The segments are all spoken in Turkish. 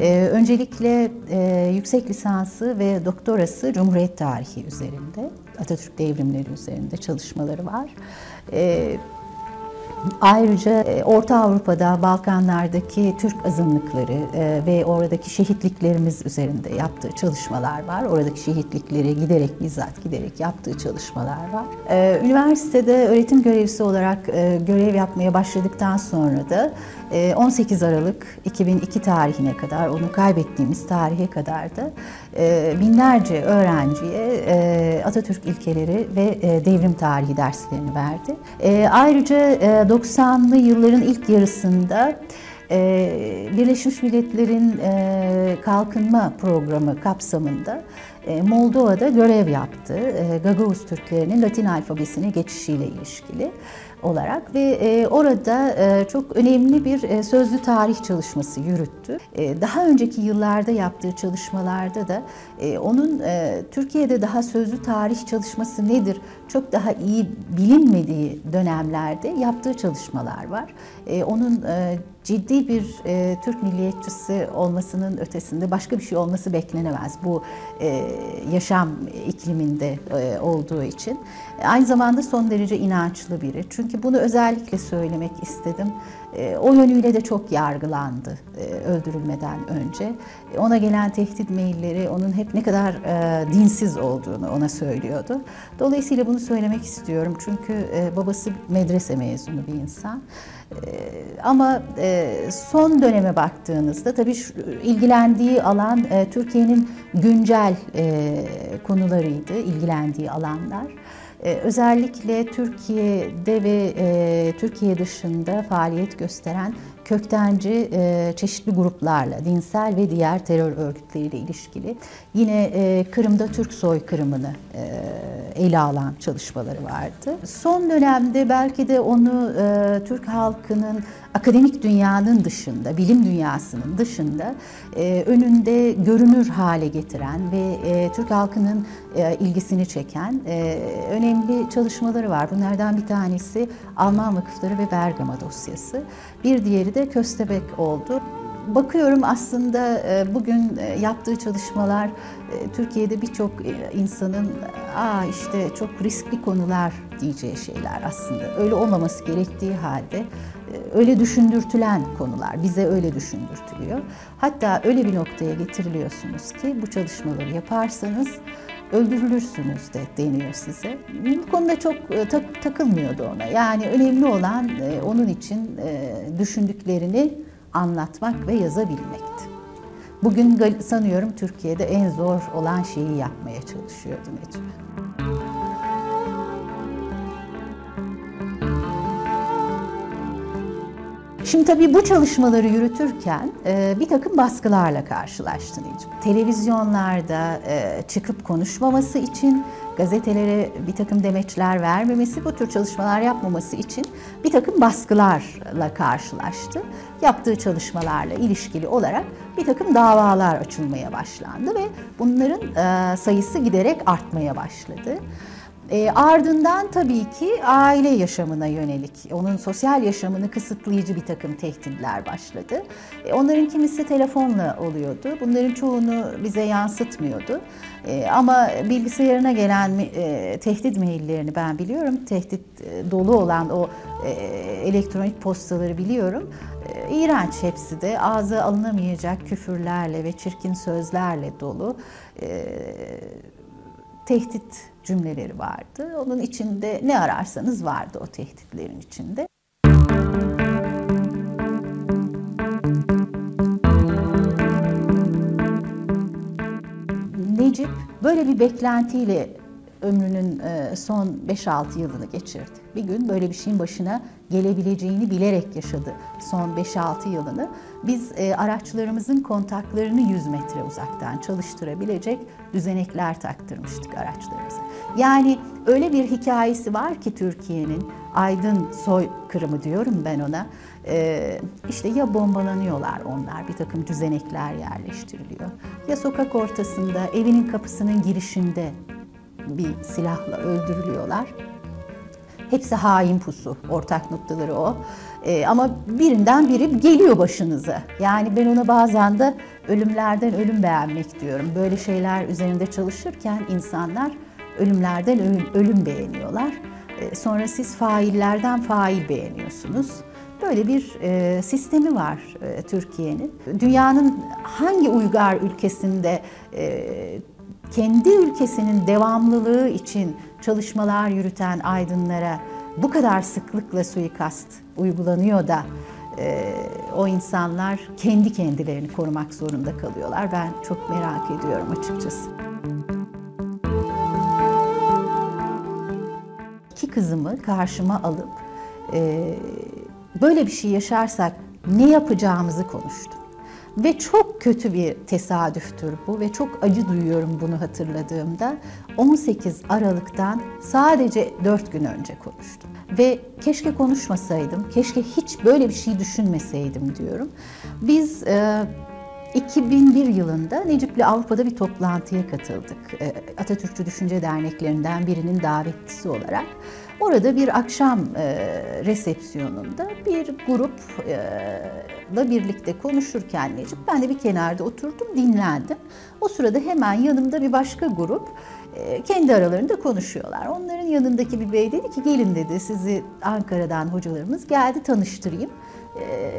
Ee, öncelikle e, yüksek lisansı ve doktorası Cumhuriyet tarihi üzerinde, Atatürk devrimleri üzerinde çalışmaları var. Ee, Ayrıca e, Orta Avrupa'da, Balkanlardaki Türk azınlıkları e, ve oradaki şehitliklerimiz üzerinde yaptığı çalışmalar var. Oradaki şehitlikleri giderek bizzat giderek yaptığı çalışmalar var. E, üniversitede öğretim görevlisi olarak görev yapmaya başladıktan sonra da 18 Aralık 2002 tarihine kadar, onu kaybettiğimiz tarihe kadar da binlerce öğrenciye Atatürk ilkeleri ve devrim tarihi derslerini verdi. Ayrıca 90'lı yılların ilk yarısında e, Birleşmiş Milletler'in e, kalkınma programı kapsamında e, Moldova'da görev yaptı. Gagavuz Türklerinin Latin alfabesine geçişiyle ilişkili olarak ve e, orada e, çok önemli bir e, sözlü tarih çalışması yürüttü. E, daha önceki yıllarda yaptığı çalışmalarda da e, onun e, Türkiye'de daha sözlü tarih çalışması nedir çok daha iyi bilinmediği dönemlerde yaptığı çalışmalar var. E, onun e, ciddi bir e, Türk milliyetçisi olmasının ötesinde başka bir şey olması beklenemez bu e, yaşam ikliminde e, olduğu için. Aynı zamanda son derece inançlı biri. Çünkü bunu özellikle söylemek istedim. E, o yönüyle de çok yargılandı e, öldürülmeden önce. E, ona gelen tehdit mailleri onun hep ne kadar dinsiz olduğunu ona söylüyordu. Dolayısıyla bunu söylemek istiyorum çünkü babası medrese mezunu bir insan. Ama son döneme baktığınızda tabii ilgilendiği alan Türkiye'nin güncel konularıydı, ilgilendiği alanlar. Ee, özellikle Türkiye'de ve e, Türkiye dışında faaliyet gösteren köktenci e, çeşitli gruplarla, dinsel ve diğer terör örgütleriyle ilişkili yine e, Kırım'da Türk soykırımını e, ele alan çalışmaları vardı. Son dönemde belki de onu e, Türk halkının akademik dünyanın dışında, bilim dünyasının dışında e, önünde görünür hale getiren ve e, Türk halkının e, ilgisini çeken e, önemli çalışmaları var. Bunlardan bir tanesi Alman Vakıfları ve Bergama dosyası. Bir diğeri de Köstebek oldu. Bakıyorum aslında e, bugün e, yaptığı çalışmalar e, Türkiye'de birçok insanın aa işte çok riskli konular diyeceği şeyler aslında. Öyle olmaması gerektiği halde öyle düşündürtülen konular, bize öyle düşündürtülüyor. Hatta öyle bir noktaya getiriliyorsunuz ki bu çalışmaları yaparsanız öldürülürsünüz de deniyor size. Bu konuda çok tak, takılmıyordu ona. Yani önemli olan onun için düşündüklerini anlatmak ve yazabilmekti. Bugün sanıyorum Türkiye'de en zor olan şeyi yapmaya çalışıyordu Necip. Şimdi tabii bu çalışmaları yürütürken e, bir takım baskılarla karşılaştı Necip. Televizyonlarda e, çıkıp konuşmaması için, gazetelere bir takım demeçler vermemesi, bu tür çalışmalar yapmaması için bir takım baskılarla karşılaştı. Yaptığı çalışmalarla ilişkili olarak bir takım davalar açılmaya başlandı ve bunların sayısı giderek artmaya başladı. E, ardından tabii ki aile yaşamına yönelik, onun sosyal yaşamını kısıtlayıcı bir takım tehditler başladı. E, onların kimisi telefonla oluyordu. Bunların çoğunu bize yansıtmıyordu. E, ama bilgisayarına gelen e, tehdit maillerini ben biliyorum. Tehdit e, dolu olan o e, elektronik postaları biliyorum. E, iğrenç hepsi de ağza alınamayacak küfürlerle ve çirkin sözlerle dolu. E, tehdit cümleleri vardı. Onun içinde ne ararsanız vardı o tehditlerin içinde. Necip böyle bir beklentiyle ömrünün e, son 5-6 yılını geçirdi. Bir gün böyle bir şeyin başına gelebileceğini bilerek yaşadı son 5-6 yılını. Biz e, araçlarımızın kontaklarını 100 metre uzaktan çalıştırabilecek düzenekler taktırmıştık araçlarımıza. Yani öyle bir hikayesi var ki Türkiye'nin aydın soy kırımı diyorum ben ona. Ee, işte ya bombalanıyorlar onlar, bir takım düzenekler yerleştiriliyor. Ya sokak ortasında, evinin kapısının girişinde bir silahla öldürülüyorlar. Hepsi hain pusu. Ortak noktaları o. E, ama birinden biri geliyor başınıza. Yani ben ona bazen de ölümlerden ölüm beğenmek diyorum. Böyle şeyler üzerinde çalışırken insanlar ölümlerden ölüm, ölüm beğeniyorlar. E, sonra siz faillerden fail beğeniyorsunuz. Böyle bir e, sistemi var e, Türkiye'nin. Dünyanın hangi uygar ülkesinde e, kendi ülkesinin devamlılığı için çalışmalar yürüten aydınlara bu kadar sıklıkla suikast uygulanıyor da e, o insanlar kendi kendilerini korumak zorunda kalıyorlar. Ben çok merak ediyorum açıkçası. İki kızımı karşıma alıp e, böyle bir şey yaşarsak ne yapacağımızı konuştum. Ve çok kötü bir tesadüftür bu ve çok acı duyuyorum bunu hatırladığımda. 18 Aralık'tan sadece 4 gün önce konuştum. Ve keşke konuşmasaydım, keşke hiç böyle bir şey düşünmeseydim diyorum. Biz e, 2001 yılında Necip'le Avrupa'da bir toplantıya katıldık. E, Atatürkçü Düşünce Derneklerinden birinin davetlisi olarak. Orada bir akşam e, resepsiyonunda bir grupla e, birlikte konuşurken Necip, ben de bir kenarda oturdum, dinlendim. O sırada hemen yanımda bir başka grup e, kendi aralarında konuşuyorlar. Onların yanındaki bir bey dedi ki gelin dedi sizi Ankara'dan hocalarımız geldi tanıştırayım. E,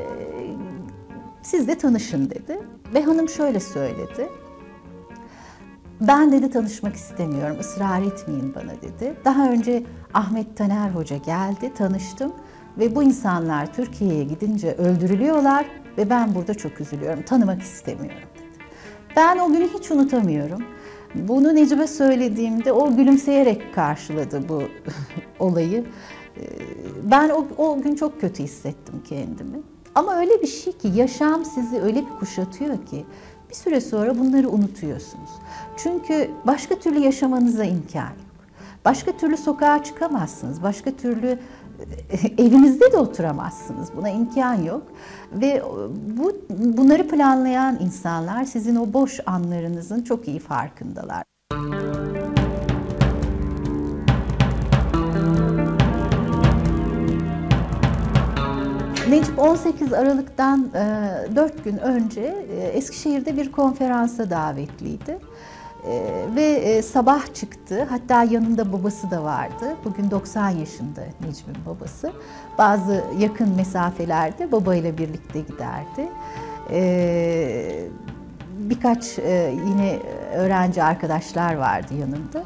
siz de tanışın dedi. Ve hanım şöyle söyledi. Ben dedi tanışmak istemiyorum, ısrar etmeyin bana dedi. Daha önce Ahmet Taner Hoca geldi, tanıştım ve bu insanlar Türkiye'ye gidince öldürülüyorlar ve ben burada çok üzülüyorum, tanımak istemiyorum dedi. Ben o günü hiç unutamıyorum. Bunu Necip'e söylediğimde o gülümseyerek karşıladı bu olayı. Ee, ben o, o gün çok kötü hissettim kendimi. Ama öyle bir şey ki yaşam sizi öyle bir kuşatıyor ki bir süre sonra bunları unutuyorsunuz. Çünkü başka türlü yaşamanıza imkan yok. Başka türlü sokağa çıkamazsınız. Başka türlü e, evinizde de oturamazsınız. Buna imkan yok. Ve bu bunları planlayan insanlar sizin o boş anlarınızın çok iyi farkındalar. Necip 18 Aralık'tan 4 e, gün önce e, Eskişehir'de bir konferansa davetliydi. E, ve sabah çıktı. Hatta yanında babası da vardı. Bugün 90 yaşında Necip'in babası. Bazı yakın mesafelerde babayla birlikte giderdi. Birkaç yine öğrenci arkadaşlar vardı yanında.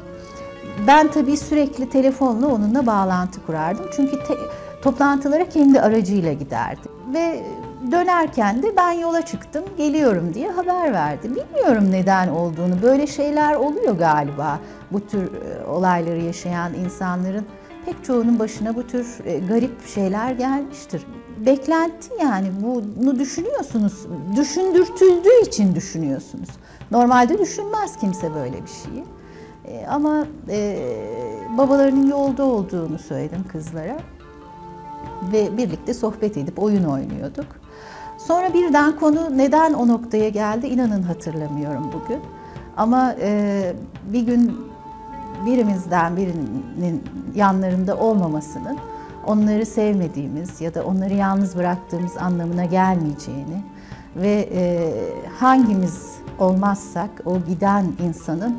Ben tabii sürekli telefonla onunla bağlantı kurardım. Çünkü te- toplantılara kendi aracıyla giderdi. Ve dönerken de ben yola çıktım, geliyorum diye haber verdi. Bilmiyorum neden olduğunu. Böyle şeyler oluyor galiba. Bu tür e, olayları yaşayan insanların pek çoğunun başına bu tür e, garip şeyler gelmiştir. Beklenti yani bunu düşünüyorsunuz. Düşündürtüldüğü için düşünüyorsunuz. Normalde düşünmez kimse böyle bir şeyi. E, ama babalarının yolda olduğunu söyledim kızlara ve birlikte sohbet edip oyun oynuyorduk. Sonra birden konu neden o noktaya geldi inanın hatırlamıyorum bugün. Ama e, bir gün birimizden birinin yanlarında olmamasının onları sevmediğimiz ya da onları yalnız bıraktığımız anlamına gelmeyeceğini ve e, hangimiz olmazsak o giden insanın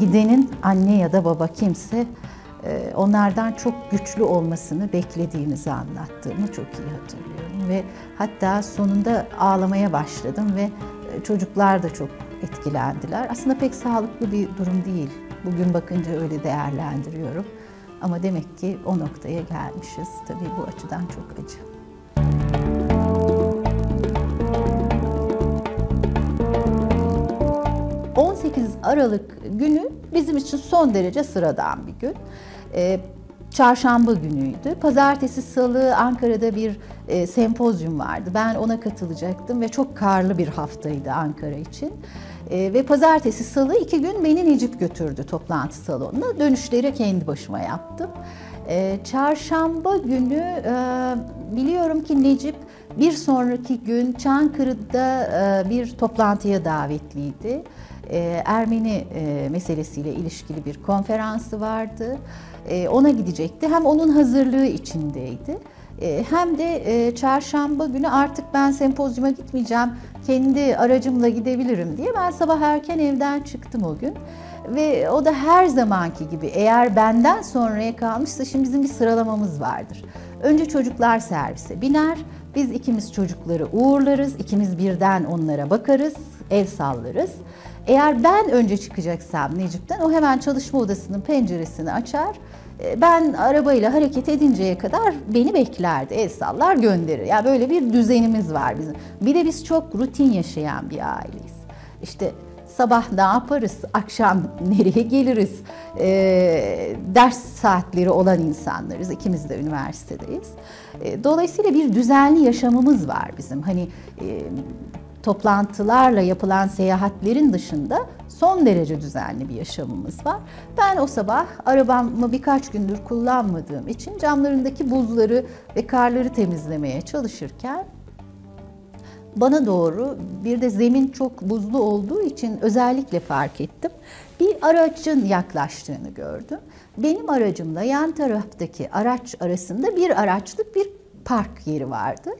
gidenin anne ya da baba kimse onlardan çok güçlü olmasını beklediğimizi anlattığımı çok iyi hatırlıyorum. Ve hatta sonunda ağlamaya başladım ve e, çocuklar da çok etkilendiler. Aslında pek sağlıklı bir durum değil. Bugün bakınca öyle değerlendiriyorum. Ama demek ki o noktaya gelmişiz. Tabii bu açıdan çok acı. ...18 Aralık günü bizim için son derece sıradan bir gün e, çarşamba günüydü. Pazartesi, salı Ankara'da bir e, sempozyum vardı. Ben ona katılacaktım ve çok karlı bir haftaydı Ankara için. E, ve pazartesi, salı iki gün beni Necip götürdü toplantı salonuna. Dönüşleri kendi başıma yaptım. E, çarşamba günü e, biliyorum ki Necip bir sonraki gün Çankırı'da e, bir toplantıya davetliydi. E, Ermeni e, meselesiyle ilişkili bir konferansı vardı. E, ona gidecekti. Hem onun hazırlığı içindeydi. E, hem de e, çarşamba günü artık ben sempozyuma gitmeyeceğim, kendi aracımla gidebilirim diye ben sabah erken evden çıktım o gün. Ve o da her zamanki gibi eğer benden sonraya kalmışsa şimdi bizim bir sıralamamız vardır. Önce çocuklar servise biner, biz ikimiz çocukları uğurlarız, ikimiz birden onlara bakarız, el sallarız. Eğer ben önce çıkacaksam Necip'ten o hemen çalışma odasının penceresini açar. E, ben arabayla hareket edinceye kadar beni beklerdi. El sallar gönderir. Yani böyle bir düzenimiz var bizim. Bir de biz çok rutin yaşayan bir aileyiz. İşte sabah ne yaparız, akşam nereye geliriz, e, ders saatleri olan insanlarız. İkimiz de üniversitedeyiz. E, dolayısıyla bir düzenli yaşamımız var bizim. Hani e, toplantılarla yapılan seyahatlerin dışında son derece düzenli bir yaşamımız var. Ben o sabah arabamı birkaç gündür kullanmadığım için camlarındaki buzları ve karları temizlemeye çalışırken bana doğru bir de zemin çok buzlu olduğu için özellikle fark ettim. Bir aracın yaklaştığını gördüm. Benim aracımla yan taraftaki araç arasında bir araçlık bir park yeri vardı.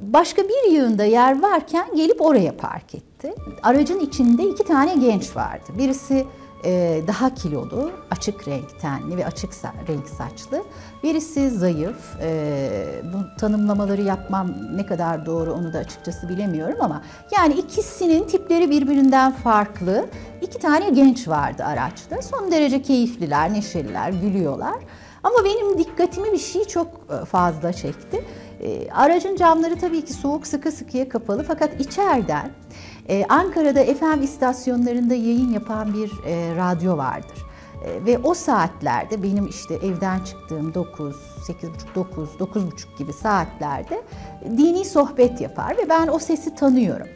Başka bir yığında yer varken gelip oraya park etti. Aracın içinde iki tane genç vardı. Birisi e, daha kilolu, açık renk tenli ve açık renk saçlı. Birisi zayıf. E, bu tanımlamaları yapmam ne kadar doğru onu da açıkçası bilemiyorum ama yani ikisinin tipleri birbirinden farklı. İki tane genç vardı araçta. Son derece keyifliler, neşeliler, gülüyorlar. Ama benim dikkatimi bir şey çok e, fazla çekti. E, aracın camları tabii ki soğuk sıkı sıkıya kapalı fakat içeriden e, Ankara'da FM istasyonlarında yayın yapan bir e, radyo vardır. Ve o saatlerde benim işte evden çıktığım 9, 8.30, 9, 9.30 gibi saatlerde dini sohbet yapar ve ben o sesi tanıyorum.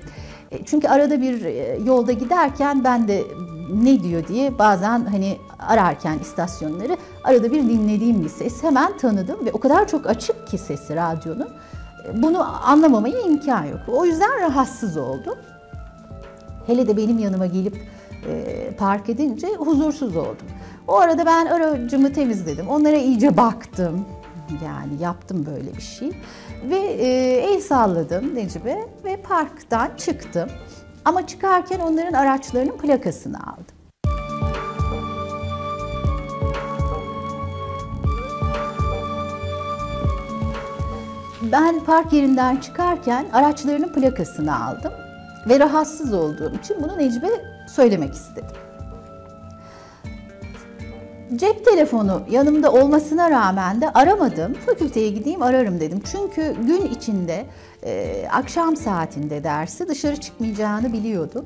Çünkü arada bir yolda giderken ben de ne diyor diye bazen hani ararken istasyonları arada bir dinlediğim bir ses hemen tanıdım ve o kadar çok açık ki sesi radyonun bunu anlamamaya imkan yok. O yüzden rahatsız oldum. Hele de benim yanıma gelip e, park edince huzursuz oldum. O arada ben aracımı temizledim. Onlara iyice baktım. Yani yaptım böyle bir şey. Ve e, el salladım Necip'e ve parktan çıktım. Ama çıkarken onların araçlarının plakasını aldım. Ben park yerinden çıkarken araçlarının plakasını aldım ve rahatsız olduğum için bunu Necip'e söylemek istedim. Cep telefonu yanımda olmasına rağmen de aramadım. Fakülteye gideyim ararım dedim. Çünkü gün içinde e, akşam saatinde dersi dışarı çıkmayacağını biliyordum.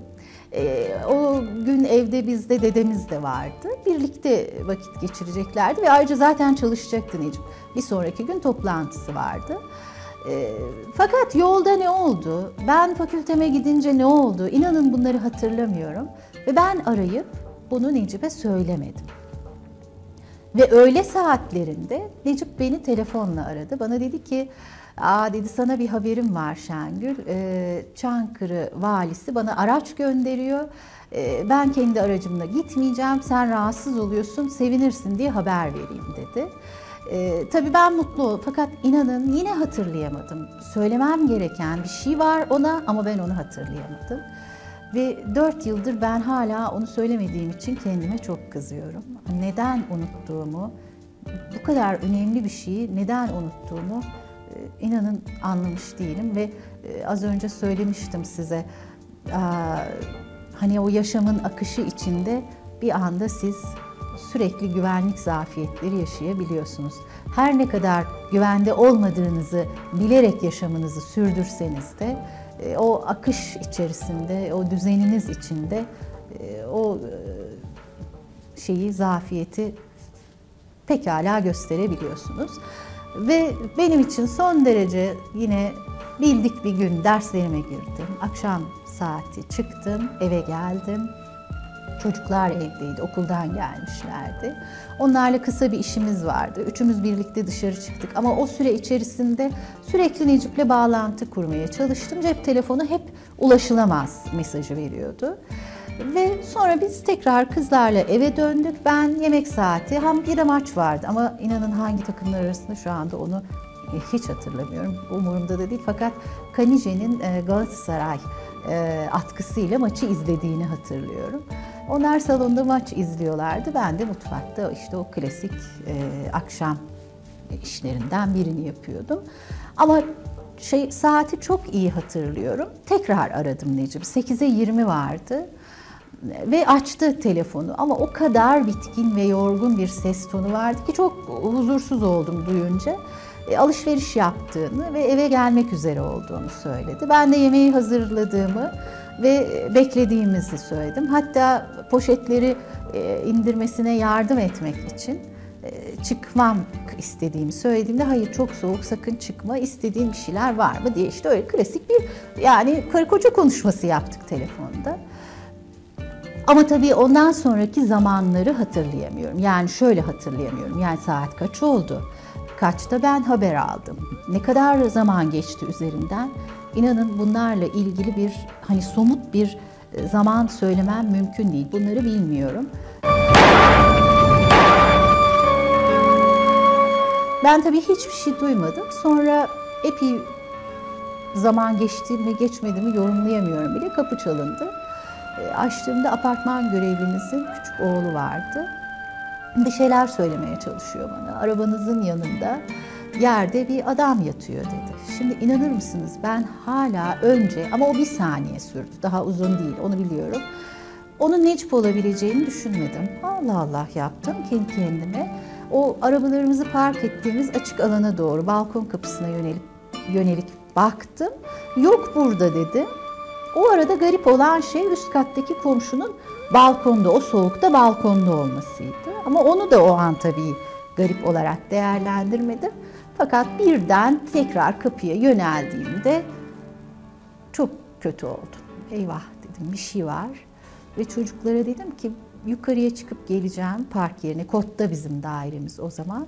E, o gün evde bizde dedemiz de vardı. Birlikte vakit geçireceklerdi ve ayrıca zaten çalışacaktı Necip. Bir sonraki gün toplantısı vardı. E, fakat yolda ne oldu? Ben fakülteme gidince ne oldu? İnanın bunları hatırlamıyorum. Ve ben arayıp bunu Necip'e söylemedim. Ve öğle saatlerinde Necip beni telefonla aradı. Bana dedi ki, Aa dedi sana bir haberim var Şengül. Ee, Çankırı valisi bana araç gönderiyor. Ee, ben kendi aracımla gitmeyeceğim. Sen rahatsız oluyorsun, sevinirsin diye haber vereyim dedi. Ee, tabii ben mutlu oldum fakat inanın yine hatırlayamadım. Söylemem gereken bir şey var ona ama ben onu hatırlayamadım. Ve dört yıldır ben hala onu söylemediğim için kendime çok kızıyorum. Neden unuttuğumu, bu kadar önemli bir şeyi neden unuttuğumu e, inanın anlamış değilim ve e, az önce söylemiştim size hani o yaşamın akışı içinde bir anda siz sürekli güvenlik zafiyetleri yaşayabiliyorsunuz. Her ne kadar güvende olmadığınızı bilerek yaşamınızı sürdürseniz de o akış içerisinde, o düzeniniz içinde e, o e, şeyi, zafiyeti pekala gösterebiliyorsunuz. Ve benim için son derece yine bildik bir gün derslerime girdim. Akşam saati çıktım, eve geldim. Çocuklar evdeydi, okuldan gelmişlerdi. Onlarla kısa bir işimiz vardı. Üçümüz birlikte dışarı çıktık ama o süre içerisinde sürekli Necip'le bağlantı kurmaya çalıştım. Cep telefonu hep ulaşılamaz mesajı veriyordu. Ve sonra biz tekrar kızlarla eve döndük. Ben yemek saati, hem bir maç vardı ama inanın hangi takımlar arasında şu anda onu hiç hatırlamıyorum. Umurumda da değil fakat Kanije'nin e, Galatasaray e, atkısıyla maçı izlediğini hatırlıyorum. Onlar salonda maç izliyorlardı. Ben de mutfakta işte o klasik e, akşam işlerinden birini yapıyordum. Ama şey saati çok iyi hatırlıyorum. Tekrar aradım Necip. 8'e 20 vardı ve açtı telefonu ama o kadar bitkin ve yorgun bir ses tonu vardı ki çok huzursuz oldum duyunca. E, alışveriş yaptığını ve eve gelmek üzere olduğunu söyledi. Ben de yemeği hazırladığımı ve beklediğimizi söyledim. Hatta poşetleri e, indirmesine yardım etmek için e, çıkmam istediğimi söylediğimde hayır çok soğuk sakın çıkma istediğin bir şeyler var mı diye işte öyle klasik bir yani karı koca konuşması yaptık telefonda. Ama tabii ondan sonraki zamanları hatırlayamıyorum. Yani şöyle hatırlayamıyorum. Yani saat kaç oldu? Kaçta ben haber aldım? Ne kadar zaman geçti üzerinden? İnanın bunlarla ilgili bir hani somut bir e, zaman söylemem mümkün değil. Bunları bilmiyorum. Ben tabii hiçbir şey duymadım. Sonra epey zaman geçti mi geçmedi mi yorumlayamıyorum bile. Kapı çalındı. E, açtığımda apartman görevlimizin küçük oğlu vardı. Bir şeyler söylemeye çalışıyor bana. Arabanızın yanında yerde bir adam yatıyor dedi. Şimdi inanır mısınız ben hala önce ama o bir saniye sürdü. Daha uzun değil onu biliyorum. Onun Necip olabileceğini düşünmedim. Allah Allah yaptım kendi kendime. O arabalarımızı park ettiğimiz açık alana doğru balkon kapısına yönelip yönelik baktım. Yok burada dedim. O arada garip olan şey üst kattaki komşunun balkonda, o soğukta balkonda olmasıydı. Ama onu da o an tabii garip olarak değerlendirmedim. Fakat birden tekrar kapıya yöneldiğimde çok kötü oldum. Eyvah dedim bir şey var. Ve çocuklara dedim ki yukarıya çıkıp geleceğim park yerine. Kotta bizim dairemiz o zaman.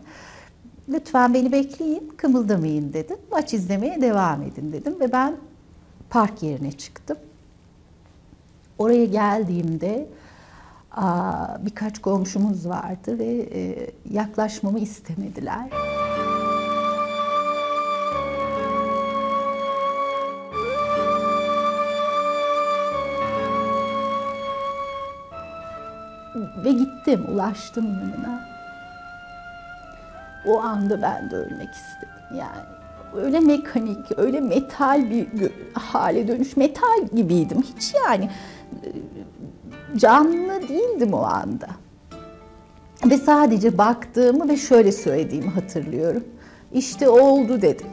Lütfen beni bekleyin, kımıldamayın dedim. Maç izlemeye devam edin dedim ve ben park yerine çıktım. Oraya geldiğimde birkaç komşumuz vardı ve e, yaklaşmamı istemediler. Ve gittim, ulaştım yanına. O anda ben de ölmek istedim yani öyle mekanik, öyle metal bir hale dönüş, metal gibiydim. Hiç yani e, canlı değildim o anda. Ve sadece baktığımı ve şöyle söylediğimi hatırlıyorum. İşte oldu dedim.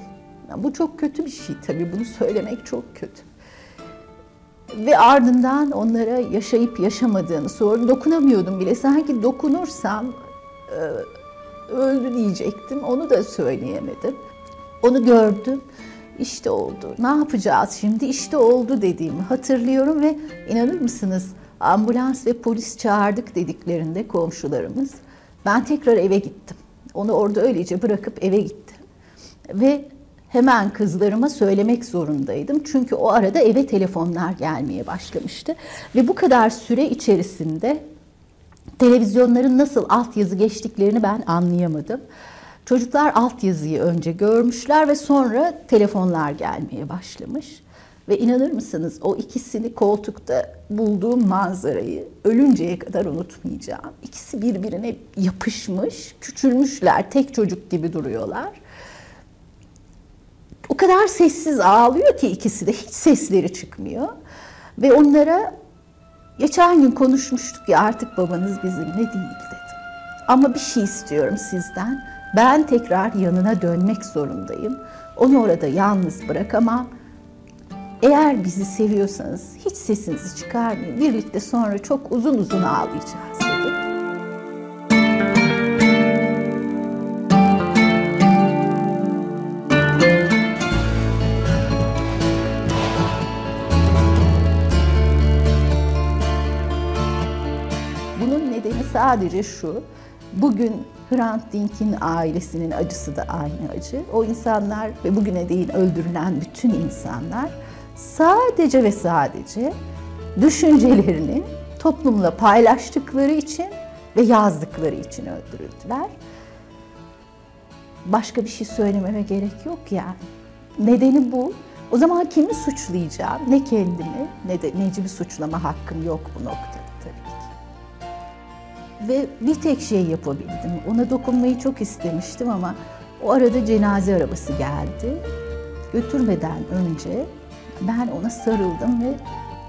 Bu çok kötü bir şey tabii, bunu söylemek çok kötü. Ve ardından onlara yaşayıp yaşamadığını sordum. Dokunamıyordum bile. Sanki dokunursam e, öldü diyecektim. Onu da söyleyemedim. Onu gördüm. İşte oldu. Ne yapacağız şimdi? İşte oldu dediğimi hatırlıyorum ve inanır mısınız? Ambulans ve polis çağırdık dediklerinde komşularımız. Ben tekrar eve gittim. Onu orada öylece bırakıp eve gittim. Ve hemen kızlarıma söylemek zorundaydım. Çünkü o arada eve telefonlar gelmeye başlamıştı. Ve bu kadar süre içerisinde televizyonların nasıl altyazı geçtiklerini ben anlayamadım. Çocuklar altyazıyı önce görmüşler ve sonra telefonlar gelmeye başlamış. Ve inanır mısınız o ikisini koltukta bulduğum manzarayı ölünceye kadar unutmayacağım. İkisi birbirine yapışmış, küçülmüşler, tek çocuk gibi duruyorlar. O kadar sessiz ağlıyor ki ikisi de hiç sesleri çıkmıyor. Ve onlara geçen gün konuşmuştuk ya artık babanız bizimle değil dedim. Ama bir şey istiyorum sizden ben tekrar yanına dönmek zorundayım. Onu orada yalnız bırakamam. Eğer bizi seviyorsanız hiç sesinizi çıkarmayın. Birlikte sonra çok uzun uzun ağlayacağız dedim. Bunun nedeni sadece şu. Bugün Hrant Dink'in ailesinin acısı da aynı acı. O insanlar ve bugüne değin öldürülen bütün insanlar sadece ve sadece düşüncelerini toplumla paylaştıkları için ve yazdıkları için öldürüldüler. Başka bir şey söylememe gerek yok yani. Nedeni bu. O zaman kimi suçlayacağım? Ne kendimi ne de Necip'i suçlama hakkım yok bu noktada. Ve bir tek şey yapabildim. Ona dokunmayı çok istemiştim ama o arada cenaze arabası geldi. Götürmeden önce ben ona sarıldım ve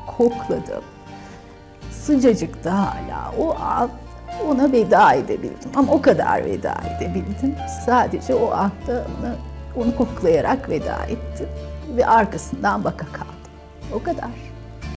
kokladım. Sıcacıktı hala. O an ona veda edebildim. Ama o kadar veda edebildim. Sadece o anda ona, onu koklayarak veda ettim. Ve arkasından baka kaldım. O kadar.